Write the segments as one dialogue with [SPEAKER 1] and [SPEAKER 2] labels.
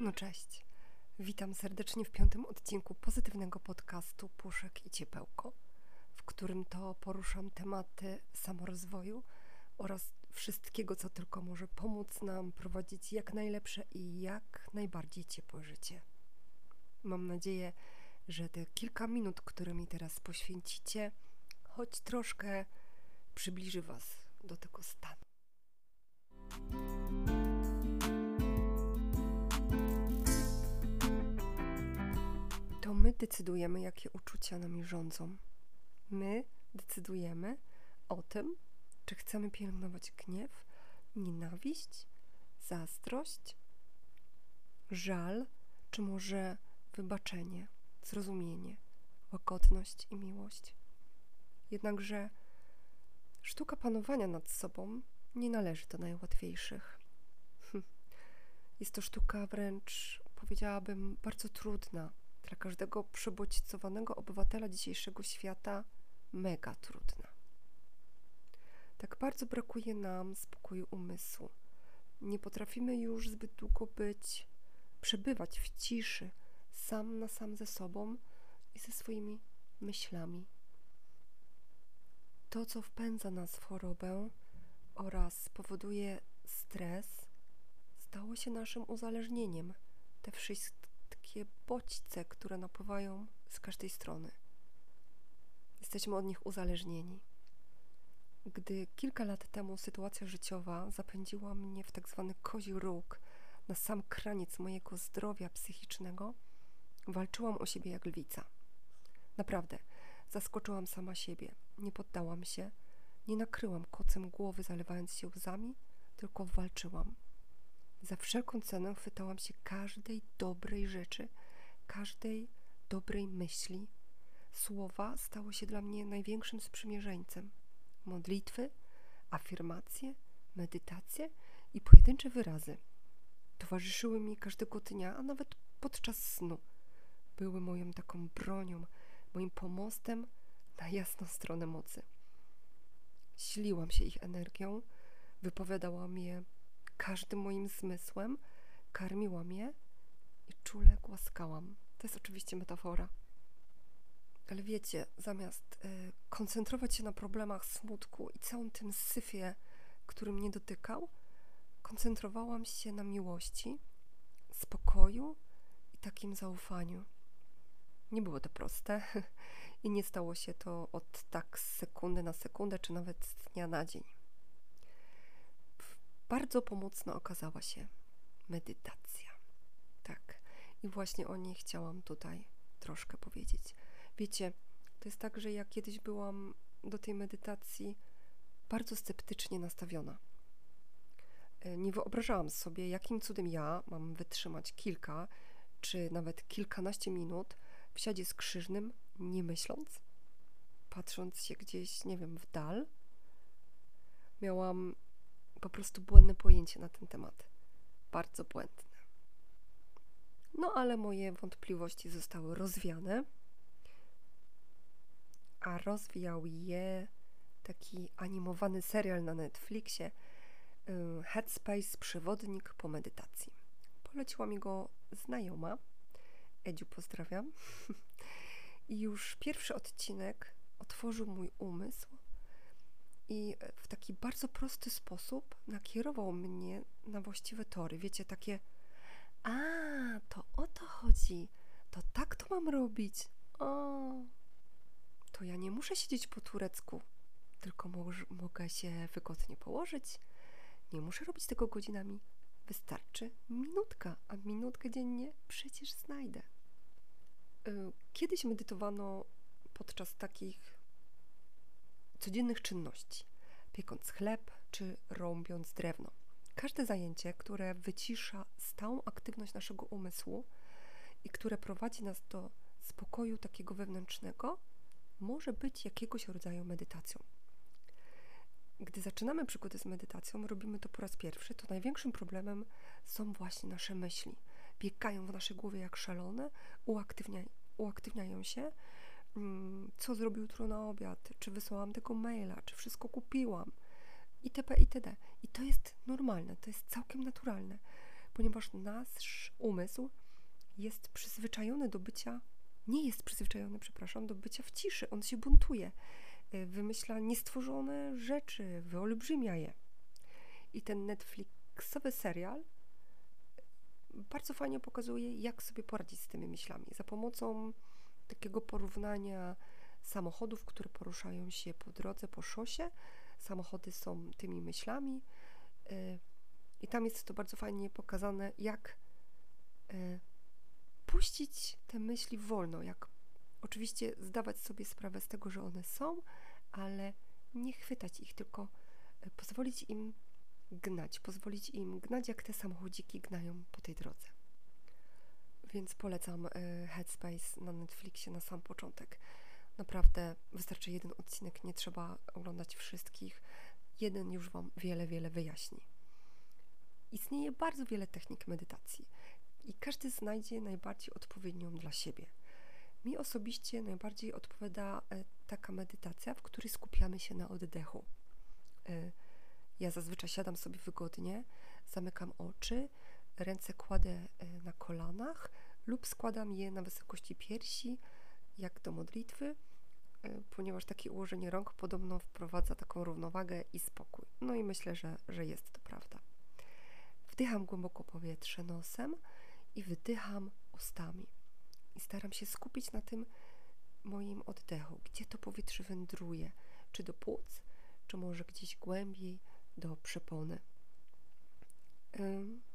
[SPEAKER 1] No cześć. Witam serdecznie w piątym odcinku pozytywnego podcastu Puszek i Ciepełko, w którym to poruszam tematy samorozwoju oraz wszystkiego, co tylko może pomóc nam prowadzić jak najlepsze i jak najbardziej ciepłe życie. Mam nadzieję, że te kilka minut, które mi teraz poświęcicie, choć troszkę przybliży Was do tego stanu. To my decydujemy, jakie uczucia nami rządzą. My decydujemy o tym, czy chcemy pielęgnować gniew, nienawiść, zazdrość, żal, czy może wybaczenie, zrozumienie, łagodność i miłość. Jednakże sztuka panowania nad sobą nie należy do najłatwiejszych. Hm. Jest to sztuka wręcz, powiedziałabym, bardzo trudna. Dla każdego przebodźcowanego obywatela dzisiejszego świata mega trudna. Tak bardzo brakuje nam spokoju umysłu. Nie potrafimy już zbyt długo być, przebywać w ciszy, sam na sam ze sobą i ze swoimi myślami. To, co wpędza nas w chorobę oraz powoduje stres, stało się naszym uzależnieniem. Te wszystkie bodźce, które napływają z każdej strony. Jesteśmy od nich uzależnieni. Gdy kilka lat temu sytuacja życiowa zapędziła mnie w tak zwany kozi róg, na sam kraniec mojego zdrowia psychicznego, walczyłam o siebie jak lwica. Naprawdę, zaskoczyłam sama siebie, nie poddałam się, nie nakryłam kocem głowy, zalewając się łzami, tylko walczyłam. Za wszelką cenę chwytałam się każdej dobrej rzeczy, każdej dobrej myśli. Słowa stały się dla mnie największym sprzymierzeńcem modlitwy, afirmacje, medytacje i pojedyncze wyrazy. Towarzyszyły mi każdego dnia, a nawet podczas snu. Były moją taką bronią, moim pomostem na jasną stronę mocy. Siliłam się ich energią, wypowiadałam je każdym moim zmysłem, karmiłam je i czule głaskałam. To jest oczywiście metafora. Ale wiecie, zamiast y, koncentrować się na problemach smutku i całym tym syfie, który mnie dotykał, koncentrowałam się na miłości, spokoju i takim zaufaniu. Nie było to proste i nie stało się to od tak sekundy na sekundę, czy nawet z dnia na dzień. Bardzo pomocna okazała się medytacja. Tak, i właśnie o niej chciałam tutaj troszkę powiedzieć. Wiecie, to jest tak, że ja kiedyś byłam do tej medytacji bardzo sceptycznie nastawiona. E, nie wyobrażałam sobie, jakim cudem ja mam wytrzymać kilka czy nawet kilkanaście minut w siadzie skrzyżnym, nie myśląc, patrząc się gdzieś, nie wiem, w dal. Miałam po prostu błędne pojęcie na ten temat. Bardzo błędne. No ale moje wątpliwości zostały rozwiane a rozwijał je taki animowany serial na Netflixie y, Headspace Przewodnik po medytacji. Poleciła mi go znajoma. Edziu, pozdrawiam. I już pierwszy odcinek otworzył mój umysł i w taki bardzo prosty sposób nakierował mnie na właściwe tory. Wiecie, takie a, to o to chodzi. To tak to mam robić. O, to ja nie muszę siedzieć po turecku, tylko mogę się wygodnie położyć. Nie muszę robić tego godzinami. Wystarczy minutka, a minutkę dziennie przecież znajdę. Y, kiedyś medytowano podczas takich codziennych czynności, piekąc chleb czy rąbiąc drewno. Każde zajęcie, które wycisza stałą aktywność naszego umysłu i które prowadzi nas do spokoju takiego wewnętrznego, może być jakiegoś rodzaju medytacją. Gdy zaczynamy przygodę z medytacją, robimy to po raz pierwszy, to największym problemem są właśnie nasze myśli. Biegają w naszej głowie jak szalone, uaktywnia, uaktywniają się. Mm, co zrobił jutro na obiad? Czy wysłałam tego maila? Czy wszystko kupiłam? Itp. itd. I to jest normalne, to jest całkiem naturalne. ponieważ nasz umysł jest przyzwyczajony do bycia, nie jest przyzwyczajony, przepraszam, do bycia w ciszy. On się buntuje, y, wymyśla niestworzone rzeczy, wyolbrzymia je. I ten Netflixowy serial bardzo fajnie pokazuje, jak sobie poradzić z tymi myślami. Za pomocą takiego porównania samochodów, które poruszają się po drodze, po szosie. Samochody są tymi myślami. Y, I tam jest to bardzo fajnie pokazane, jak y, puścić te myśli wolno, jak oczywiście zdawać sobie sprawę z tego, że one są, ale nie chwytać ich, tylko y, pozwolić im gnać, pozwolić im gnać, jak te samochodziki gnają po tej drodze. Więc polecam y, Headspace na Netflixie na sam początek. Naprawdę wystarczy jeden odcinek, nie trzeba oglądać wszystkich. Jeden już Wam wiele, wiele wyjaśni. Istnieje bardzo wiele technik medytacji i każdy znajdzie najbardziej odpowiednią dla siebie. Mi osobiście najbardziej odpowiada e, taka medytacja, w której skupiamy się na oddechu. E, ja zazwyczaj siadam sobie wygodnie, zamykam oczy, ręce kładę e, na kolanach lub składam je na wysokości piersi, jak do modlitwy, e, ponieważ takie ułożenie rąk podobno wprowadza taką równowagę i spokój. No i myślę, że, że jest to prawda. Wdycham głęboko powietrze nosem i wydycham ustami. I staram się skupić na tym moim oddechu, gdzie to powietrze wędruje, czy do płuc, czy może gdzieś głębiej do przepony.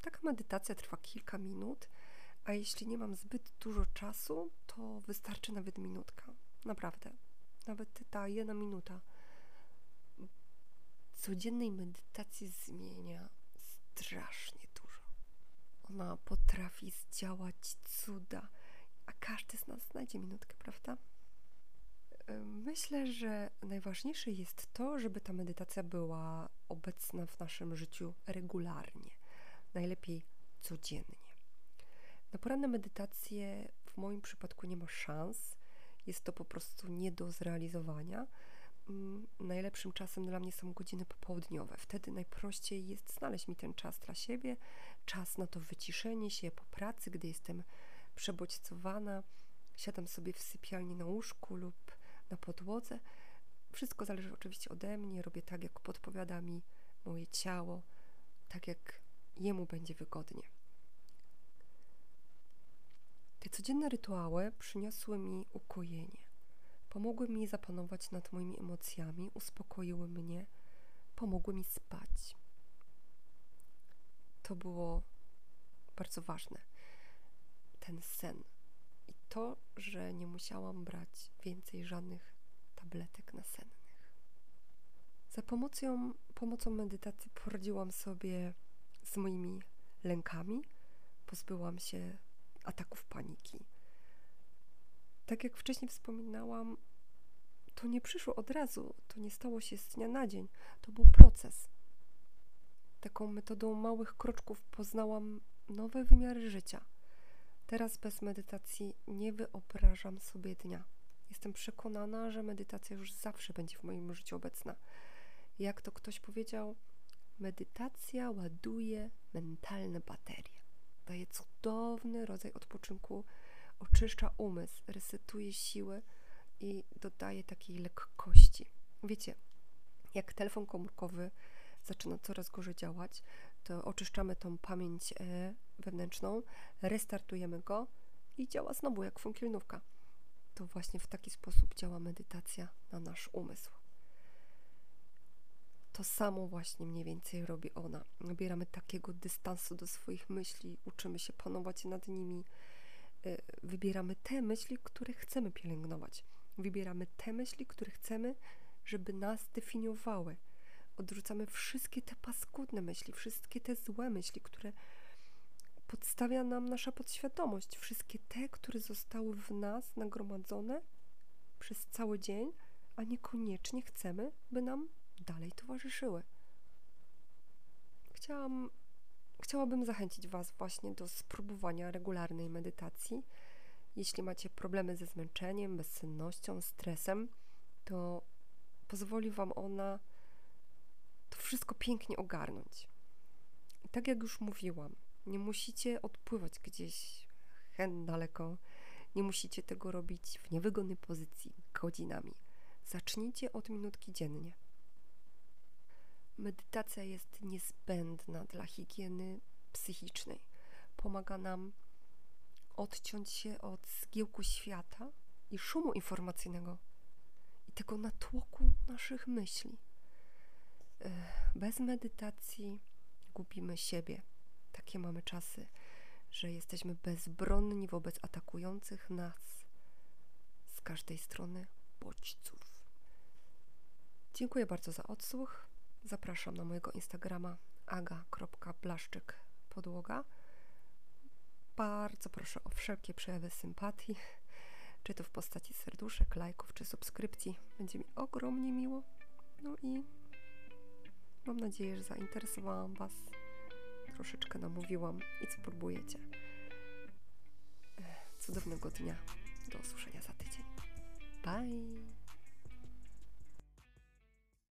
[SPEAKER 1] Taka medytacja trwa kilka minut, a jeśli nie mam zbyt dużo czasu, to wystarczy nawet minutka. Naprawdę. Nawet ta jedna minuta codziennej medytacji zmienia strasznie dużo. Ona potrafi zdziałać cuda, a każdy z nas znajdzie minutkę, prawda? Myślę, że najważniejsze jest to, żeby ta medytacja była obecna w naszym życiu regularnie, najlepiej codziennie. Na poranne medytacje w moim przypadku nie ma szans, jest to po prostu nie do zrealizowania. Mm, najlepszym czasem dla mnie są godziny popołudniowe. Wtedy najprościej jest znaleźć mi ten czas dla siebie, czas na to wyciszenie się po pracy, gdy jestem przebodźcowana. Siadam sobie w sypialni na łóżku lub na podłodze. Wszystko zależy oczywiście ode mnie. Robię tak, jak podpowiada mi moje ciało, tak jak jemu będzie wygodnie. Te codzienne rytuały przyniosły mi ukojenie. Pomogły mi zapanować nad moimi emocjami, uspokoiły mnie, pomogły mi spać. To było bardzo ważne. Ten sen i to, że nie musiałam brać więcej żadnych tabletek nasennych. Za pomocą, pomocą medytacji poradziłam sobie z moimi lękami, pozbyłam się ataków paniki. Tak jak wcześniej wspominałam, to nie przyszło od razu, to nie stało się z dnia na dzień, to był proces. Taką metodą małych kroczków poznałam nowe wymiary życia. Teraz bez medytacji nie wyobrażam sobie dnia. Jestem przekonana, że medytacja już zawsze będzie w moim życiu obecna. Jak to ktoś powiedział, medytacja ładuje mentalne baterie. Daje cudowny rodzaj odpoczynku, oczyszcza umysł, resetuje siły i dodaje takiej lekkości. Wiecie, jak telefon komórkowy zaczyna coraz gorzej działać, to oczyszczamy tą pamięć e, wewnętrzną, restartujemy go i działa znowu jak funkcjonówka. To właśnie w taki sposób działa medytacja na nasz umysł. To samo właśnie mniej więcej robi ona. Nabieramy takiego dystansu do swoich myśli, uczymy się panować nad nimi, e, wybieramy te myśli, które chcemy pielęgnować. Wybieramy te myśli, które chcemy, żeby nas definiowały. Odrzucamy wszystkie te paskudne myśli, wszystkie te złe myśli, które podstawia nam nasza podświadomość. Wszystkie te, które zostały w nas nagromadzone przez cały dzień, a niekoniecznie chcemy, by nam dalej towarzyszyły. Chciałam, chciałabym zachęcić Was właśnie do spróbowania regularnej medytacji. Jeśli macie problemy ze zmęczeniem, bezsennością, stresem, to pozwoli Wam ona to wszystko pięknie ogarnąć. Tak jak już mówiłam, Nie musicie odpływać gdzieś hen daleko. Nie musicie tego robić w niewygodnej pozycji godzinami. Zacznijcie od minutki dziennie. Medytacja jest niezbędna dla higieny psychicznej. Pomaga nam odciąć się od zgiełku świata i szumu informacyjnego i tego natłoku naszych myśli. Bez medytacji gubimy siebie. Takie mamy czasy, że jesteśmy bezbronni wobec atakujących nas z każdej strony bodźców. Dziękuję bardzo za odsłuch. Zapraszam na mojego Instagrama aga.blaszczyk podłoga. Bardzo proszę o wszelkie przejawy sympatii, czy to w postaci serduszek, lajków, czy subskrypcji. Będzie mi ogromnie miło. No i mam nadzieję, że zainteresowałam Was. Troszeczkę namówiłam i spróbujecie. Cudownego dnia. Do usłyszenia za tydzień. Bye!